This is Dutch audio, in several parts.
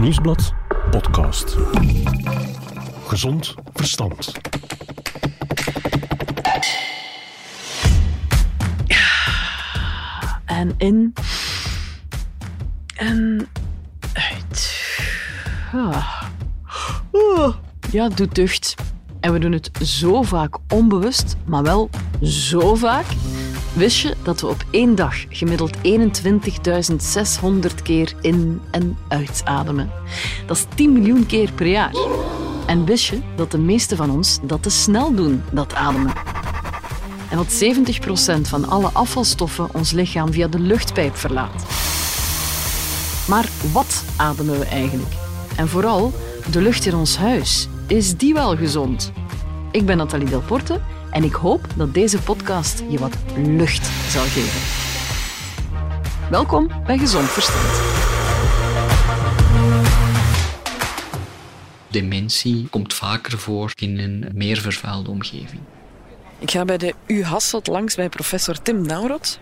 Nieuwsblad podcast. Gezond verstand. En in. En uit. Ah. Ja, doet deugd. En we doen het zo vaak onbewust, maar wel zo vaak. Wist je dat we op één dag gemiddeld 21.600 keer in- en uitademen? Dat is 10 miljoen keer per jaar. En wist je dat de meeste van ons dat te snel doen, dat ademen? En dat 70% van alle afvalstoffen ons lichaam via de luchtpijp verlaat. Maar wat ademen we eigenlijk? En vooral, de lucht in ons huis, is die wel gezond? Ik ben Nathalie Delporte en ik hoop dat deze podcast je wat lucht zal geven. Welkom bij Gezond Verstand. Dementie komt vaker voor in een meer vervuilde omgeving. Ik ga bij de U Hasselt langs bij professor Tim Naurot.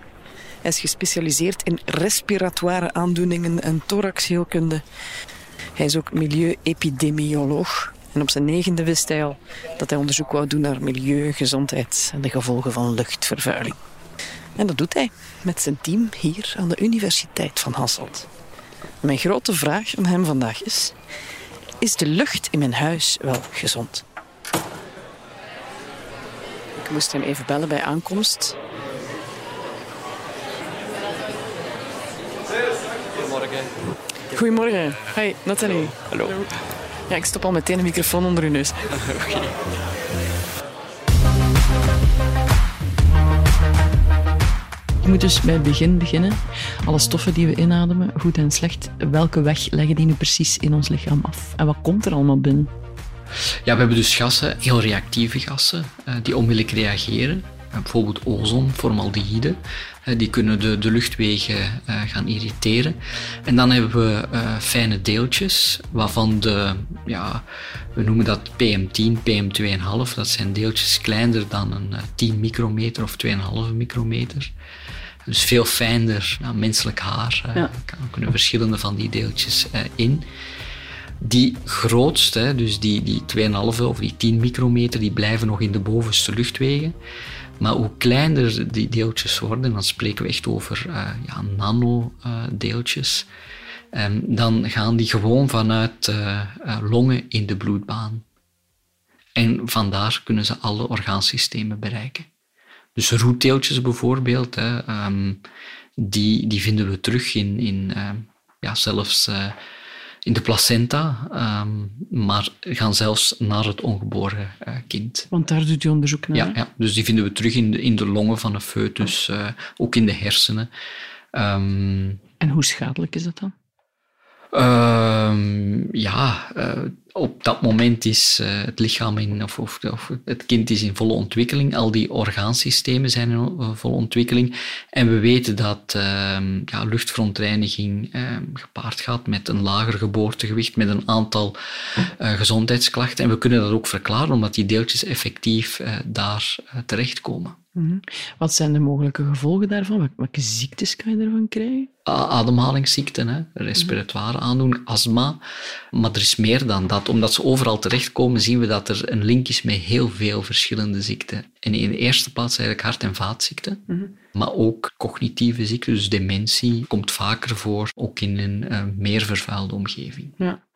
Hij is gespecialiseerd in respiratoire aandoeningen en thoraxheelkunde. Hij is ook milieuepidemioloog. En op zijn negende wist hij al dat hij onderzoek wou doen naar milieu, gezondheid en de gevolgen van luchtvervuiling. En dat doet hij met zijn team hier aan de Universiteit van Hasselt. Mijn grote vraag aan hem vandaag is: is de lucht in mijn huis wel gezond? Ik moest hem even bellen bij aankomst. Goedemorgen. Goedemorgen. Hi, Nathalie. Hallo. Ja, ik stop al meteen een microfoon onder uw neus. Oké. Je moet dus bij het begin beginnen. Alle stoffen die we inademen, goed en slecht, welke weg leggen die nu precies in ons lichaam af? En wat komt er allemaal binnen? Ja, we hebben dus gassen, heel reactieve gassen, eh, die onmiddellijk reageren. Eh, bijvoorbeeld ozon, formaldehyde. Eh, die kunnen de, de luchtwegen eh, gaan irriteren. En dan hebben we eh, fijne deeltjes, waarvan de, ja, we noemen dat PM10, PM2,5. Dat zijn deeltjes kleiner dan een eh, 10 micrometer of 2,5 micrometer. Dus veel fijner dan menselijk haar. eh, Ja. kan- kunnen verschillende van die deeltjes eh, in. Die grootste, dus die, die 2,5 of die 10 micrometer, die blijven nog in de bovenste luchtwegen. Maar hoe kleiner die deeltjes worden, dan spreken we echt over eh, ja, nanodeeltjes, Ehm, dan gaan die gewoon vanuit eh, eh, longen in de bloedbaan. En vandaar kunnen ze alle orgaansystemen bereiken. Dus roetdeeltjes bijvoorbeeld, hè, ehm, die, die vinden we terug in, in ja, zelfs eh, in de placenta, ehm, maar gaan zelfs naar het ongeboren eh, kind. Want daar doet u onderzoek naar. Ja, ja, dus die vinden we terug in de, in de longen van een foetus, eh, ook in de hersenen. Ehm, En hoe schadelijk is dat dan? Ehm, ja, eh, op dat moment is eh, het lichaam in, of, of, of het kind is in volle ontwikkeling. Al die orgaansystemen zijn in volle ontwikkeling. En we weten dat ehm, ja, luchtverontreiniging ehm, gepaard gaat met een lager geboortegewicht, met een aantal eh, gezondheidsklachten. En we kunnen dat ook verklaren, omdat die deeltjes effectief daar eh, Mhm. Wat zijn de mogelijke gevolgen daarvan? Wel- Welke ziektes kan je ervan krijgen? Ademhalingsziekten, hè, respiratoire aandoening, astma. Maar er is meer dan dat. Omdat ze overal terechtkomen, zien we dat er een link is met heel veel verschillende ziekten. En in de eerste plaats eigenlijk hart- en vaatziekten. Maar ook cognitieve ziekten, dus dementie, komt vaker voor, ook in een eh, meer vervuilde omgeving. Ja.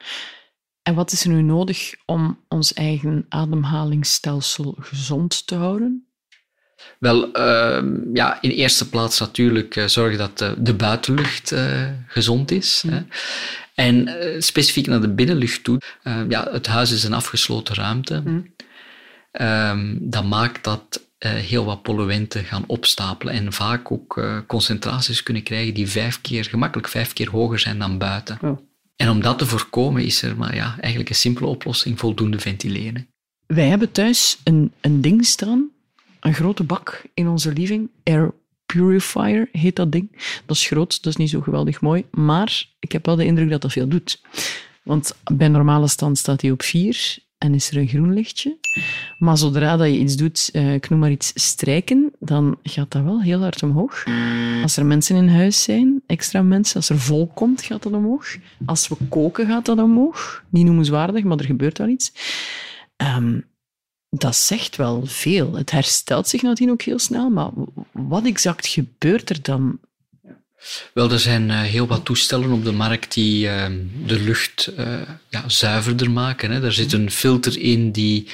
En wat is er nu nodig om ons eigen ademhalingsstelsel gezond te houden? Wel, ehm, ja, in eerste plaats natuurlijk eh, zorgen dat de, de buitenlucht eh, gezond is. Hè. En eh, specifiek naar de binnenlucht toe. eh, ja, het huis is een afgesloten ruimte. Ehm, dat maakt dat eh, heel wat polluenten gaan opstapelen en vaak ook eh, concentraties kunnen krijgen die vijf keer, gemakkelijk vijf keer hoger zijn dan buiten. Oh. En om dat te voorkomen is er maar ja, eigenlijk een simpele oplossing, voldoende ventileren. Wij hebben thuis een, een ding staan, een grote bak in onze living. Air Purifier heet dat ding. Dat is groot, dat is niet zo geweldig mooi, maar ik heb wel de indruk dat dat veel doet. Want bij normale stand staat hij op 4 en is er een groen lichtje. Maar zodra dat je iets doet, uh, ik noem maar iets strijken, dan gaat dat wel heel hard omhoog. Als er mensen in huis zijn, extra mensen, als er volk komt, gaat dat omhoog. Als we koken, gaat dat omhoog. Niet noemenswaardig, maar er gebeurt wel iets. Ehm, dat zegt wel veel. Het herstelt zich natuurlijk ook heel snel, maar wat exact gebeurt er dan wel, er zijn uh, heel wat toestellen op de markt die uh, de lucht uh, ja, zuiverder maken. Hè. Er zit een filter in die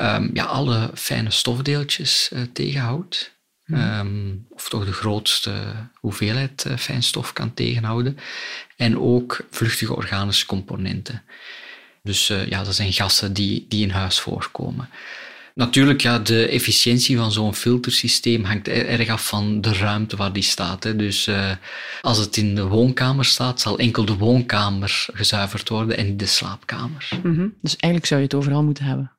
um, ja, alle fijne stofdeeltjes tegenhoudt. Um, of toch de grootste hoeveelheid fijnstof kan tegenhouden. En ook vluchtige organische componenten. Dus ja, dat zijn gassen die, die in huis voorkomen. Natuurlijk, ja, de efficiëntie van zo'n filtersysteem hangt erg af van de ruimte waar die staat. Hè. Dus uh, als het in de woonkamer staat, zal enkel de woonkamer gezuiverd worden en niet de slaapkamer. Mm -hmm. Dus eigenlijk zou je het overal moeten hebben.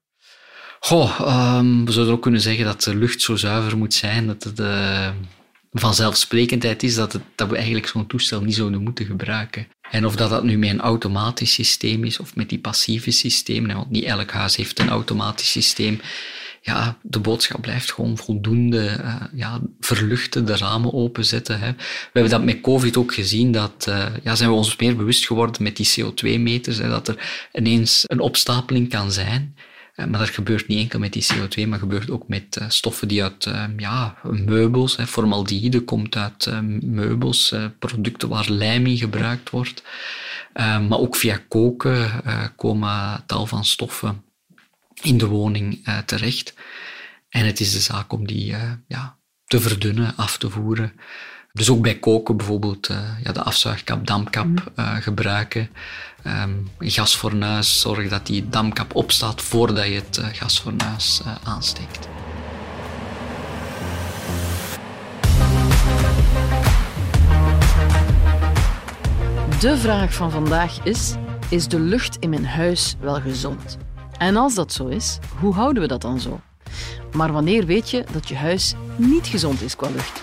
Goh, um, we zouden ook kunnen zeggen dat de lucht zo zuiver moet zijn dat het uh, vanzelfsprekendheid is dat, het, dat we eigenlijk zo'n toestel niet zouden moeten gebruiken. En of dat, dat nu met een automatisch systeem is of met die passieve systemen, want niet elk huis heeft een automatisch systeem. Ja, de boodschap blijft gewoon voldoende uh, ja, verluchten, de ramen openzetten. Hè. We hebben dat met COVID ook gezien, dat uh, ja, zijn we ons meer bewust geworden met die CO2-meters, dat er ineens een opstapeling kan zijn. Eh, maar dat gebeurt niet enkel met die CO2, maar gebeurt ook met uh, stoffen die uit uh, ja, meubels, hè, formaldehyde komt uit meubels, producten waar lijm in gebruikt wordt. maar ook via koken komen tal van stoffen in de woning terecht. En het is de zaak om die ja, te verdunnen, af te voeren. Dus ook bij koken bijvoorbeeld ja, de afzuigkap, dampkap mhm. gebruiken. Um, gasfornuis, zorg dat die damkap opstaat voordat je het uh, gasfornuis uh, aansteekt. De vraag van vandaag is: is de lucht in mijn huis wel gezond? En als dat zo is, hoe houden we dat dan zo? Maar wanneer weet je dat je huis niet gezond is qua lucht?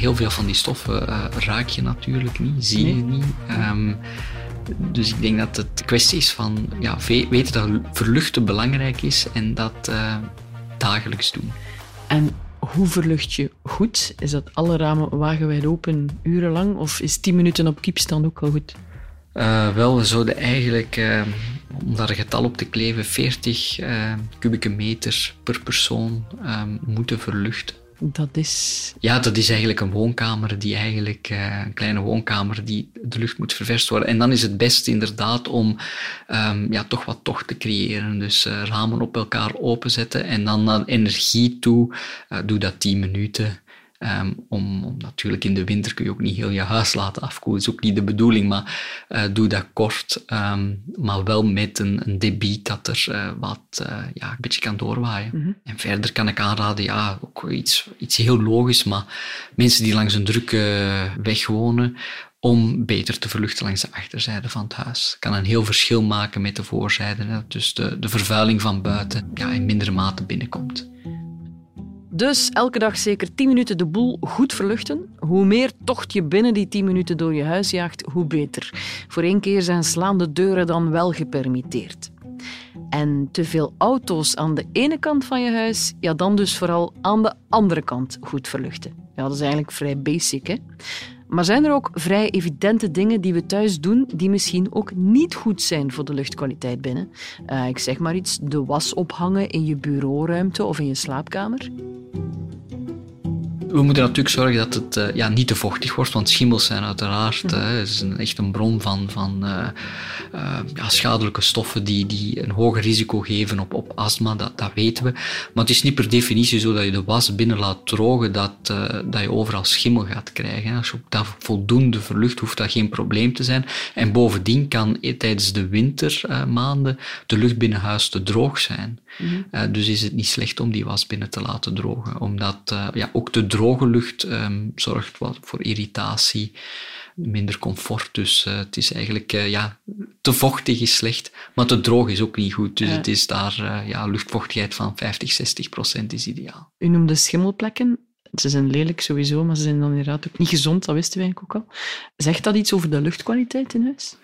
Heel veel van die stoffen uh, ruik je natuurlijk niet, zie je niet. Um, dus ik denk dat het kwestie is van ja, weten dat verluchten belangrijk is en dat uh, dagelijks doen. En hoe verlucht je goed? Is dat alle ramen wagenwijd open urenlang of is 10 minuten op kiepstand ook al goed? Uh, wel, we zouden eigenlijk, uh, om daar een getal op te kleven, 40 uh, kubieke meter per persoon moeten verluchten. Dat is... Ja, dat is eigenlijk een woonkamer die eigenlijk, uh, een kleine woonkamer die de lucht moet ververst worden. En dan is het best inderdaad om um, ja, toch wat tocht te creëren. Dus uh, ramen op elkaar openzetten en dan naar energie toe. Uh, doe dat 10 minuten. Um, om, om, natuurlijk in de winter kun je ook niet heel je huis laten afkoelen. Dat is ook niet de bedoeling, maar uh, doe dat kort. Um, maar wel met een, een debiet dat er uh, wat uh, ja, een beetje kan doorwaaien. Mm -hmm. En verder kan ik aanraden, ja, ook iets, iets heel logisch, maar mensen die langs een drukke weg wonen, om beter te verluchten langs de achterzijde van het huis. kan een heel verschil maken met de voorzijde. Hè. Dus de, de vervuiling van buiten ja, in mindere mate binnenkomt. Dus elke dag zeker 10 minuten de boel goed verluchten. Hoe meer tocht je binnen die 10 minuten door je huis jaagt, hoe beter. Voor één keer zijn slaande deuren dan wel gepermitteerd. En te veel auto's aan de ene kant van je huis, ja, dan dus vooral aan de andere kant goed verluchten. Ja, dat is eigenlijk vrij basic, hè? Maar zijn er ook vrij evidente dingen die we thuis doen die misschien ook niet goed zijn voor de luchtkwaliteit binnen? Uh, ik zeg maar iets, de was ophangen in je bureauruimte of in je slaapkamer? We moeten natuurlijk zorgen dat het uh, ja, niet te vochtig wordt, want schimmels zijn uiteraard mm. uh, is een, echt een bron van, van uh, ja, schadelijke stoffen die, die een hoger risico geven op, op astma, dat, dat weten we. Maar het is niet per definitie zo dat je de was binnen laat drogen, dat, dat je overal schimmel gaat krijgen. Als je dat voldoende verlucht, hoeft dat geen probleem te zijn. En bovendien kan tijdens de wintermaanden de lucht binnen huis te droog zijn. Mm. dus is het niet slecht om die was binnen te laten drogen, omdat ja, ook te drogen droge lucht um, zorgt wat voor irritatie, minder comfort. Dus uh, het is eigenlijk, uh, ja, te vochtig is slecht, maar te droog is ook niet goed. Dus ja. het is daar, uh, ja, luchtvochtigheid van 50, 60 procent is ideaal. U noemde schimmelplekken. Ze zijn lelijk sowieso, maar ze zijn dan inderdaad ook niet gezond, dat wisten wij ook al. Zegt dat iets over de luchtkwaliteit in huis?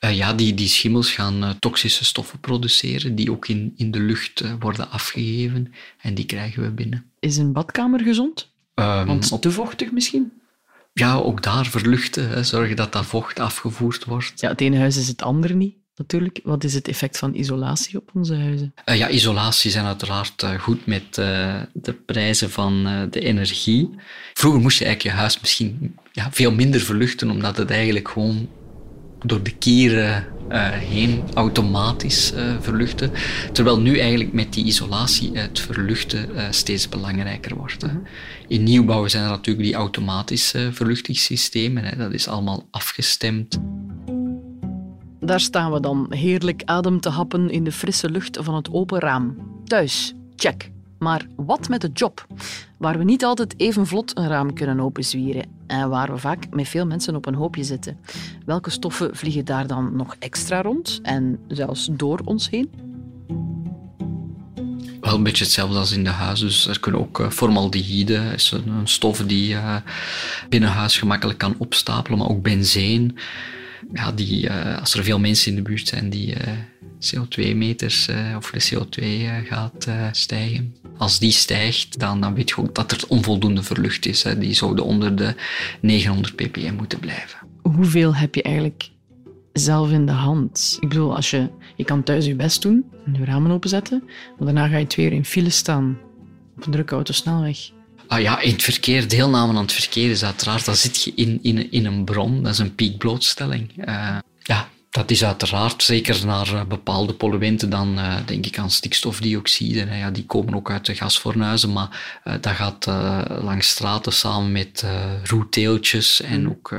Uh, ja, die, die schimmels gaan uh, toxische stoffen produceren die ook in, in de lucht uh, worden afgegeven en die krijgen we binnen. Is een badkamer gezond? Um, Want te vochtig misschien? Ja, ook daar verluchten, hè, zorgen dat dat vocht afgevoerd wordt. Ja, het ene huis is het andere niet natuurlijk. Wat is het effect van isolatie op onze huizen? Uh, ja, isolatie zijn uiteraard uh, goed met uh, de prijzen van de energie. Vroeger moest je eigenlijk je huis misschien ja, veel minder verluchten, omdat het eigenlijk gewoon door de keren heen automatisch verluchtte. Terwijl nu eigenlijk met die isolatie het verluchten steeds belangrijker wordt. Hè. In nieuwbouw zijn er natuurlijk die automatische verluchtingssystemen. Hè. Dat is allemaal afgestemd. Daar staan we dan, heerlijk adem te happen in de frisse lucht van het open raam. Thuis, check. Maar wat met de job? Waar we niet altijd even vlot een raam kunnen openzwieren en waar we vaak met veel mensen op een hoopje zitten. Welke stoffen vliegen daar dan nog extra rond en zelfs door ons heen? Wel een beetje hetzelfde als in de huis. Dus er kunnen ook formaldehyde, is een stof die je binnen huis gemakkelijk kan opstapelen, maar ook benzeen ja, die, uh, als er veel mensen in de buurt zijn die uh, CO2-meters uh, of de CO2 gaat stijgen. Als die stijgt, dan, dan weet je ook dat er onvoldoende verlucht is. Hè. Die zouden onder de 900 ppm moeten blijven. Hoeveel heb je eigenlijk zelf in de hand? Ik bedoel, als je, je kan thuis je best doen en je ramen openzetten, maar daarna ga je twee uur in file staan op een drukke autosnelweg. Ah ja, in het verkeer, deelname aan het verkeer is uiteraard, dan zit je in, in, in een bron, dat is een piekblootstelling. Uh, ja, dat is uiteraard, zeker naar uh, bepaalde polluenten, dan uh, denk ik aan stikstofdioxide. Hè, ja, die komen ook uit de gasfornuizen, maar dat gaat langs straten samen met roetdeeltjes en mm. ook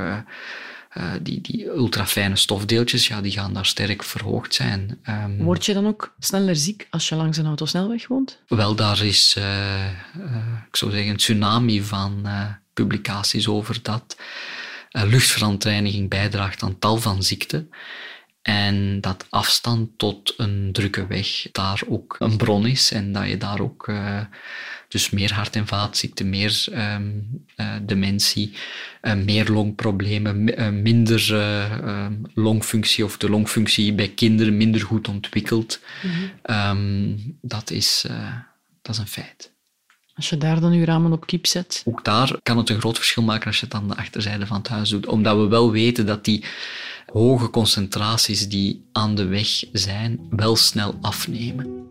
uh, die, die ultrafijne stofdeeltjes, ja, die gaan daar sterk verhoogd zijn. Um, Word je dan ook sneller ziek als je langs een autosnelweg woont? Wel, daar is, uh, uh, ik zou zeggen, een tsunami van publicaties over dat luchtverontreiniging bijdraagt aan tal van ziekten. En dat afstand tot een drukke weg daar ook een bron is en dat je daar ook dus meer hart- en vaatziekten, meer um, uh, dementie, uh, meer longproblemen, uh, minder ehm, longfunctie of de longfunctie bij kinderen minder goed ontwikkeld. Mm -hmm. um, dat, is, dat is een feit. Als je daar dan je ramen op kiep zet? Ook daar kan het een groot verschil maken als je het aan de achterzijde van het huis doet. Omdat we wel weten dat die hoge concentraties die aan de weg zijn, wel snel afnemen.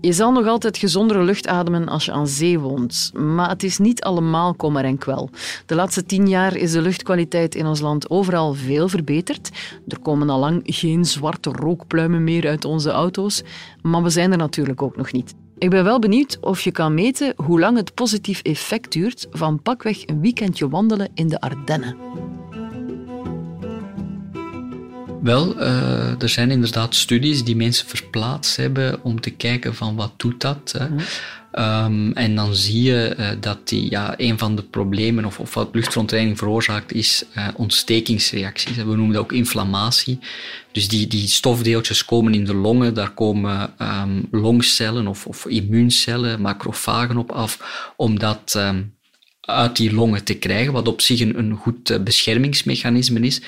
Je zal nog altijd gezondere lucht ademen als je aan zee woont, maar het is niet allemaal kommer en kwel. De laatste tien jaar is de luchtkwaliteit in ons land overal veel verbeterd. Er komen al lang geen zwarte rookpluimen meer uit onze auto's, maar we zijn er natuurlijk ook nog niet. Ik ben wel benieuwd of je kan meten hoe lang het positief effect duurt van pakweg een weekendje wandelen in de Ardennen. Wel, uh, er zijn inderdaad studies die mensen verplaatst hebben om te kijken van wat doet dat. Hè. Mm. Um, en dan zie je uh, dat die, ja, een van de problemen of, of wat luchtverontreiniging veroorzaakt is uh, ontstekingsreacties. We noemen dat ook inflammatie. Dus die, die stofdeeltjes komen in de longen, daar komen um, longcellen of, of immuuncellen, macrofagen op af, om dat um, uit die longen te krijgen, wat op zich een, een goed beschermingsmechanisme is.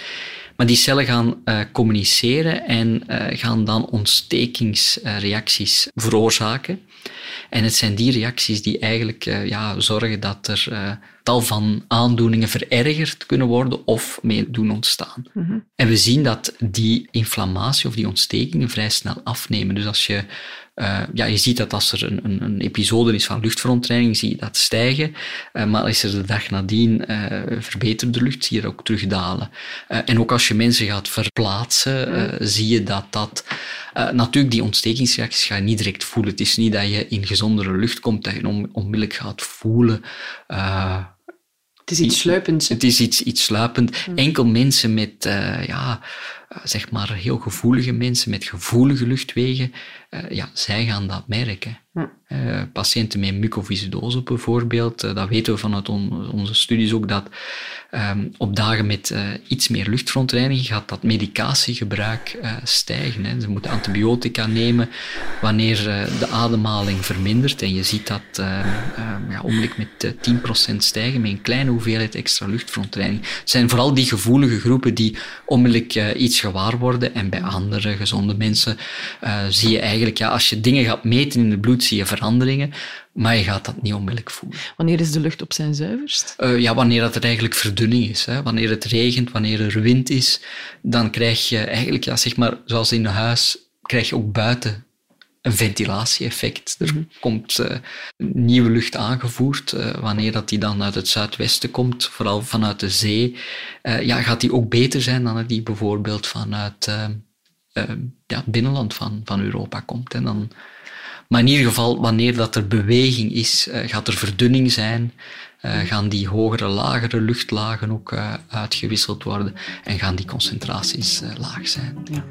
Maar die cellen gaan uh, communiceren en uh, gaan dan ontstekingsreacties veroorzaken. En het zijn die reacties die eigenlijk uh, ja, zorgen dat er tal van aandoeningen verergerd kunnen worden of mee doen ontstaan. Mm -hmm. En we zien dat die inflammatie of die ontstekingen vrij snel afnemen. Dus als je uh, ja, je ziet dat als er een, een, een, episode is van luchtverontreiniging, zie je dat stijgen. Uh, maar als er de dag nadien uh, verbeterde lucht, zie je dat ook terugdalen. en ook als je mensen gaat verplaatsen, zie je dat dat... natuurlijk, die ontstekingsreacties ga je niet direct voelen. Het is niet dat je in gezondere lucht komt, dat je on, onmiddellijk gaat voelen... het is iets sluipends. Het is iets, iets sluipend. Enkel mensen met ja, eh, zeg maar heel gevoelige mensen met gevoelige luchtwegen, eh, ja, zij gaan dat merken. Uh, patiënten met mucoviscidose bijvoorbeeld, uh, dat weten we vanuit on onze studies ook, dat um, op dagen met uh, iets meer luchtverontreiniging gaat dat medicatiegebruik stijgen. Hè. Ze moeten antibiotica nemen wanneer de ademhaling vermindert. En je ziet dat ehm, ja, onmiddellijk met 10% stijgen met een kleine hoeveelheid extra luchtverontreiniging. Het zijn vooral die gevoelige groepen die onmiddellijk iets gewaar worden. En bij andere gezonde mensen zie je eigenlijk, ja, als je dingen gaat meten in het bloed, zie je veranderingen, maar je gaat dat niet onmiddellijk voelen. Wanneer is de lucht op zijn zuiverst? Uh, ja, wanneer dat er eigenlijk verdunning is. Hè. Wanneer het regent, wanneer er wind is, dan krijg je eigenlijk, ja, zeg maar, zoals in huis, krijg je ook buiten een ventilatie-effect. Er komt uh, nieuwe lucht aangevoerd. Uh, wanneer dat die dan uit het zuidwesten komt, vooral vanuit de zee, ja, gaat die ook beter zijn dan die bijvoorbeeld vanuit ja, het binnenland van, van Europa komt. En dan maar in ieder geval, wanneer dat er beweging is, gaat er verdunning zijn, gaan die hogere, lagere luchtlagen ook uitgewisseld worden en gaan die concentraties laag zijn. Ja.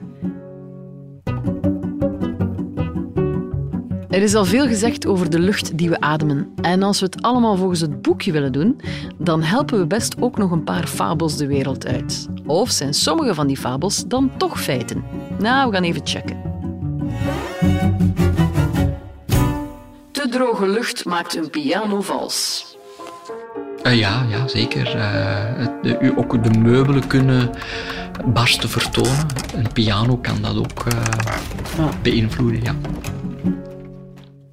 Er is al veel gezegd over de lucht die we ademen. En als we het allemaal volgens het boekje willen doen, dan helpen we best ook nog een paar fabels de wereld uit. Of zijn sommige van die fabels dan toch feiten? Nou, we gaan even checken. droge lucht maakt een piano vals. Uh, ja, ja, zeker. Uh, de, u ook de meubelen kunnen barsten vertonen. Een piano kan dat ook uh, beïnvloeden, ja.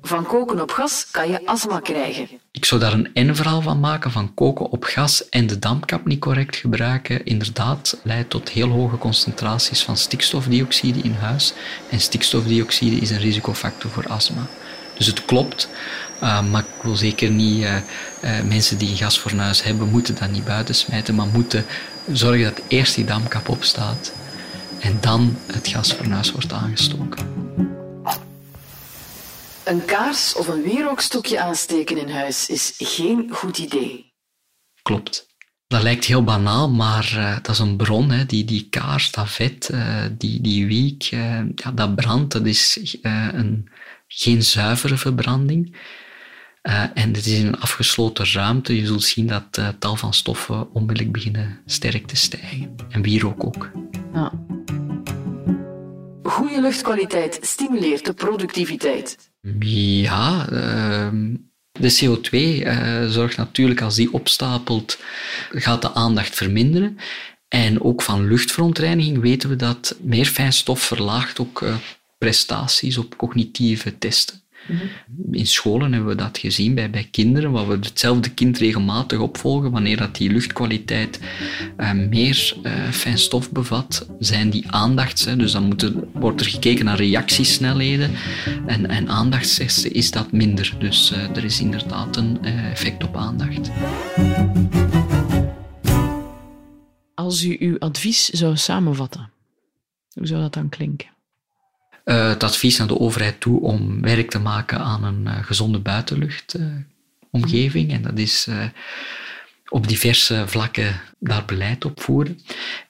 Van koken op gas kan je astma krijgen. Ik zou daar een N-verhaal van maken, van koken op gas en de dampkap niet correct gebruiken. Inderdaad, leidt tot heel hoge concentraties van stikstofdioxide in huis. En stikstofdioxide is een risicofactor voor astma. Dus het klopt, uh, maar ik wil zeker niet uh, uh, mensen die een gasfornuis hebben, moeten dat niet buiten smijten, maar moeten zorgen dat eerst die dampkap opstaat en dan het gasfornuis wordt aangestoken. Een kaars of een wierookstokje aansteken in huis is geen goed idee. Klopt. Dat lijkt heel banaal, maar uh, dat is een bron. Hè. Die, die kaars, dat vet, uh, die, die wiek, uh, ja, dat brandt. Dat is een, geen zuivere verbranding. En het is in een afgesloten ruimte. Je zult zien dat tal van stoffen onmiddellijk beginnen sterk te stijgen. En wierook ook. Ja. Goede luchtkwaliteit stimuleert de productiviteit. Ja, uh, de CO2 uh, zorgt natuurlijk als die opstapelt, gaat de aandacht verminderen. En ook van luchtverontreiniging weten we dat meer fijnstof verlaagt ook uh, prestaties op cognitieve testen. In scholen hebben we dat gezien bij, bij kinderen, waar we hetzelfde kind regelmatig opvolgen. Wanneer dat die luchtkwaliteit uh, meer uh, fijn stof bevat, zijn die aandachts. Hè, dus dan wordt er gekeken naar reactiesnelheden. En, en aandachtstesten is dat minder. Dus uh, er is inderdaad een effect op aandacht. Als u uw advies zou samenvatten, hoe zou dat dan klinken? Uh, het advies naar de overheid toe om werk te maken aan een uh, gezonde buitenluchtomgeving. en dat is uh, op diverse vlakken daar beleid op voeren.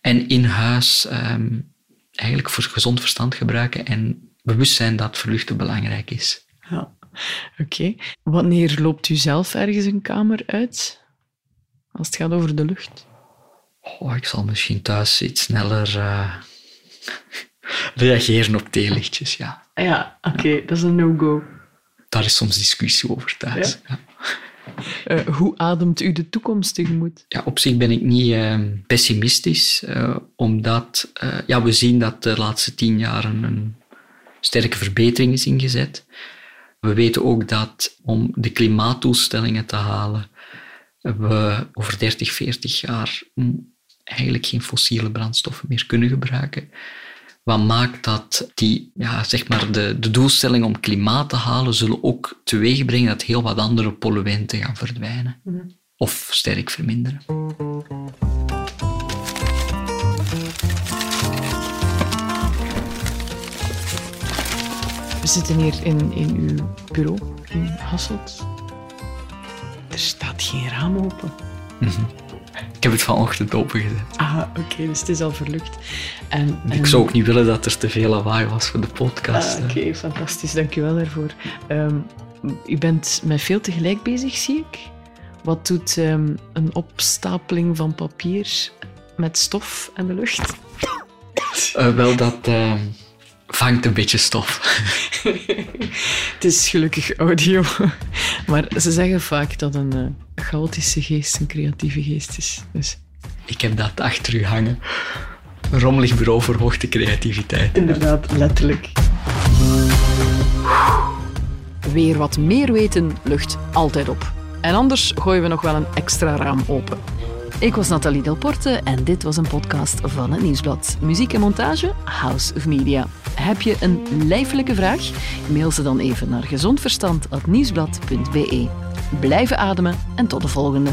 En in huis um, eigenlijk voor gezond verstand gebruiken en bewust zijn dat verluchten belangrijk is. Ja, oké. Okay. Wanneer loopt u zelf ergens een kamer uit? Als het gaat over de lucht? Oh, ik zal misschien thuis iets sneller reageren op theelichtjes, ja. Ja, oké, dat is een no-go. Daar is soms discussie over thuis. Ja? Uh, hoe ademt u de toekomst tegemoet? Ja, op zich ben ik niet uh, pessimistisch, uh, omdat ja, we zien dat de laatste tien jaar een sterke verbetering is ingezet. We weten ook dat om de klimaatdoelstellingen te halen, we over 30, 40 jaar eigenlijk geen fossiele brandstoffen meer kunnen gebruiken. Wat maakt dat die, ja, zeg maar de, de doelstelling om klimaat te halen, zullen ook teweeg brengen dat heel wat andere polluenten gaan verdwijnen. Mhm. Of sterk verminderen. We zitten hier in, in uw bureau in Hasselt. Er staat geen raam open. Mhm. Ik heb het vanochtend opengezet. Ah, oké, dus het is al verlucht. En, Ik zou ook niet willen dat er te veel lawaai was voor de podcast. Ah. Oké, fantastisch. Dank je wel daarvoor. Ehm, u bent met veel tegelijk bezig, zie ik. Wat doet ehm, een opstapeling van papier met stof en de lucht? Eh, wel, dat eh, vangt een beetje stof. Het is gelukkig audio. Maar ze zeggen vaak dat een eh, chaotische geest een creatieve geest is. Dus Ik heb dat achter u hangen. Een rommelig bureau verhoogt de creativiteit. inderdaad, letterlijk. Weer wat meer weten lucht altijd op. En anders gooien we nog wel een extra raam open. Ik was Nathalie Delporte en dit was een podcast van het Nieuwsblad. Muziek en montage, House of Media. Heb je een lijfelijke vraag? Mail ze dan even naar gezondverstand.nieuwsblad.be. Blijven ademen en tot de volgende.